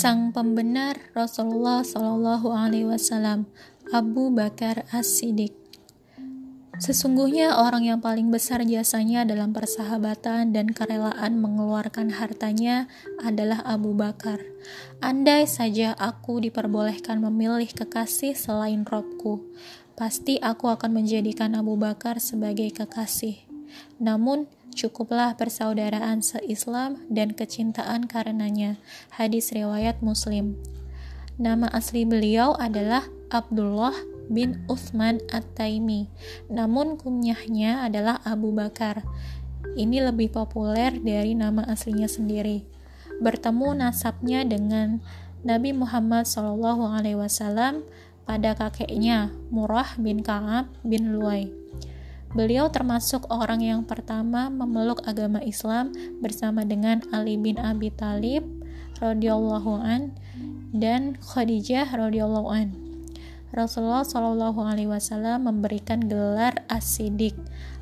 Sang pembenar Rasulullah Shallallahu Alaihi Wasallam Abu Bakar As-Siddiq Sesungguhnya orang yang paling besar jasanya dalam persahabatan dan kerelaan mengeluarkan hartanya adalah Abu Bakar. Andai saja aku diperbolehkan memilih kekasih selain Robku, pasti aku akan menjadikan Abu Bakar sebagai kekasih. Namun, cukuplah persaudaraan seislam dan kecintaan karenanya. Hadis riwayat Muslim. Nama asli beliau adalah Abdullah bin Uthman At-Taimi. Namun kunyahnya adalah Abu Bakar. Ini lebih populer dari nama aslinya sendiri. Bertemu nasabnya dengan Nabi Muhammad SAW pada kakeknya Murrah bin Ka'ab bin Luay. Beliau termasuk orang yang pertama memeluk agama Islam bersama dengan Ali bin Abi Thalib radhiyallahu an dan Khadijah radhiyallahu an. Rasulullah Shallallahu Alaihi Wasallam memberikan gelar asidik,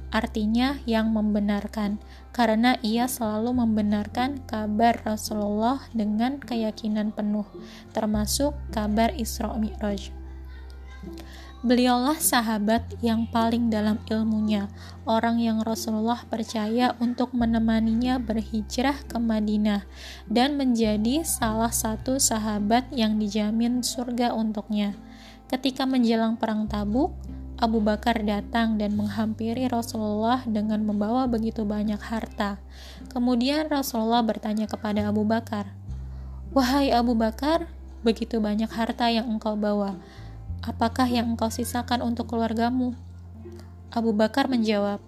artinya yang membenarkan, karena ia selalu membenarkan kabar Rasulullah dengan keyakinan penuh, termasuk kabar Isra Mi'raj. Beliaulah sahabat yang paling dalam ilmunya, orang yang Rasulullah percaya untuk menemaninya berhijrah ke Madinah dan menjadi salah satu sahabat yang dijamin surga untuknya. Ketika menjelang perang Tabuk, Abu Bakar datang dan menghampiri Rasulullah dengan membawa begitu banyak harta. Kemudian Rasulullah bertanya kepada Abu Bakar, "Wahai Abu Bakar, begitu banyak harta yang engkau bawa." Apakah yang engkau sisakan untuk keluargamu? Abu Bakar menjawab,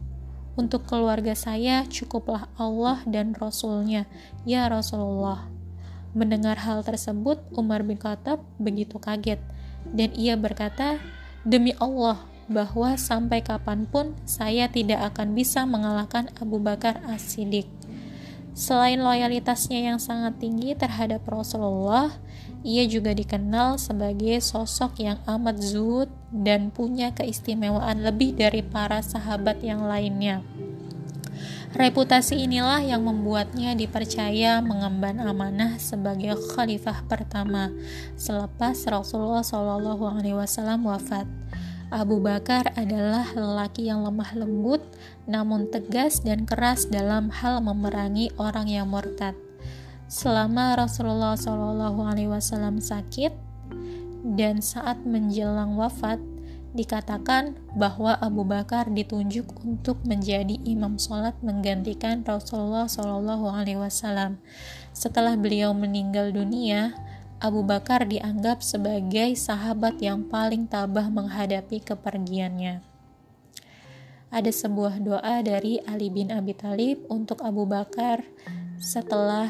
untuk keluarga saya cukuplah Allah dan Rasulnya, ya Rasulullah. Mendengar hal tersebut, Umar bin Khattab begitu kaget, dan ia berkata, Demi Allah, bahwa sampai kapan pun saya tidak akan bisa mengalahkan Abu Bakar As-Siddiq. Selain loyalitasnya yang sangat tinggi terhadap Rasulullah, ia juga dikenal sebagai sosok yang amat zuhud dan punya keistimewaan lebih dari para sahabat yang lainnya. Reputasi inilah yang membuatnya dipercaya mengemban amanah sebagai khalifah pertama selepas Rasulullah SAW wafat. Abu Bakar adalah lelaki yang lemah lembut, namun tegas dan keras dalam hal memerangi orang yang murtad. Selama Rasulullah SAW sakit dan saat menjelang wafat, dikatakan bahwa Abu Bakar ditunjuk untuk menjadi imam sholat menggantikan Rasulullah SAW. Setelah beliau meninggal dunia, Abu Bakar dianggap sebagai sahabat yang paling tabah menghadapi kepergiannya. Ada sebuah doa dari Ali bin Abi Thalib untuk Abu Bakar setelah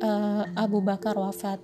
uh, Abu Bakar wafat.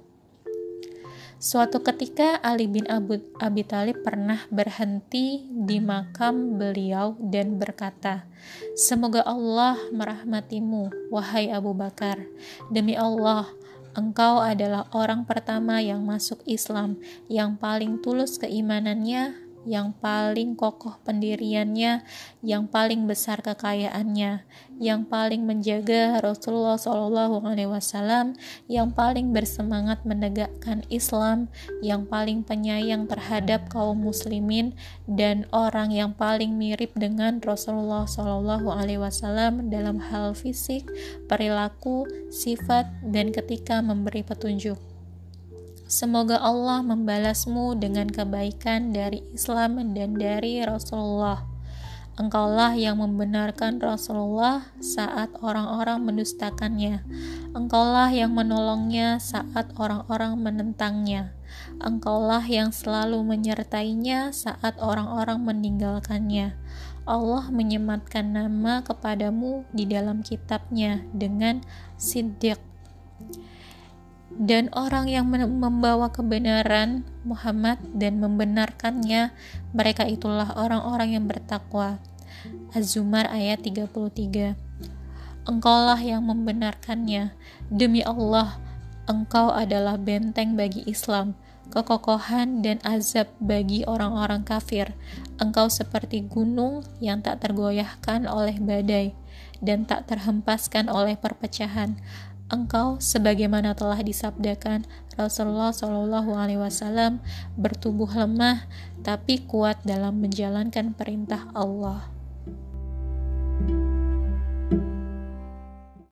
Suatu ketika Ali bin Abu, Abi Talib pernah berhenti di makam beliau dan berkata, Semoga Allah merahmatimu, wahai Abu Bakar. Demi Allah, Engkau adalah orang pertama yang masuk Islam, yang paling tulus keimanannya, yang paling kokoh pendiriannya, yang paling besar kekayaannya, yang paling menjaga Rasulullah SAW, yang paling bersemangat menegakkan Islam, yang paling penyayang terhadap kaum muslimin, dan orang yang paling mirip dengan Rasulullah SAW dalam hal fisik, perilaku, sifat, dan ketika memberi petunjuk. Semoga Allah membalasmu dengan kebaikan dari Islam dan dari Rasulullah. Engkaulah yang membenarkan Rasulullah saat orang-orang mendustakannya. Engkaulah yang menolongnya saat orang-orang menentangnya. Engkaulah yang selalu menyertainya saat orang-orang meninggalkannya. Allah menyematkan nama kepadamu di dalam kitabnya dengan Siddiq dan orang yang membawa kebenaran Muhammad dan membenarkannya mereka itulah orang-orang yang bertakwa. Az-Zumar ayat 33 Engkaulah yang membenarkannya. Demi Allah engkau adalah benteng bagi Islam kekokohan dan azab bagi orang-orang kafir. Engkau seperti gunung yang tak tergoyahkan oleh badai dan tak terhempaskan oleh perpecahan engkau sebagaimana telah disabdakan Rasulullah Shallallahu Alaihi Wasallam bertubuh lemah tapi kuat dalam menjalankan perintah Allah.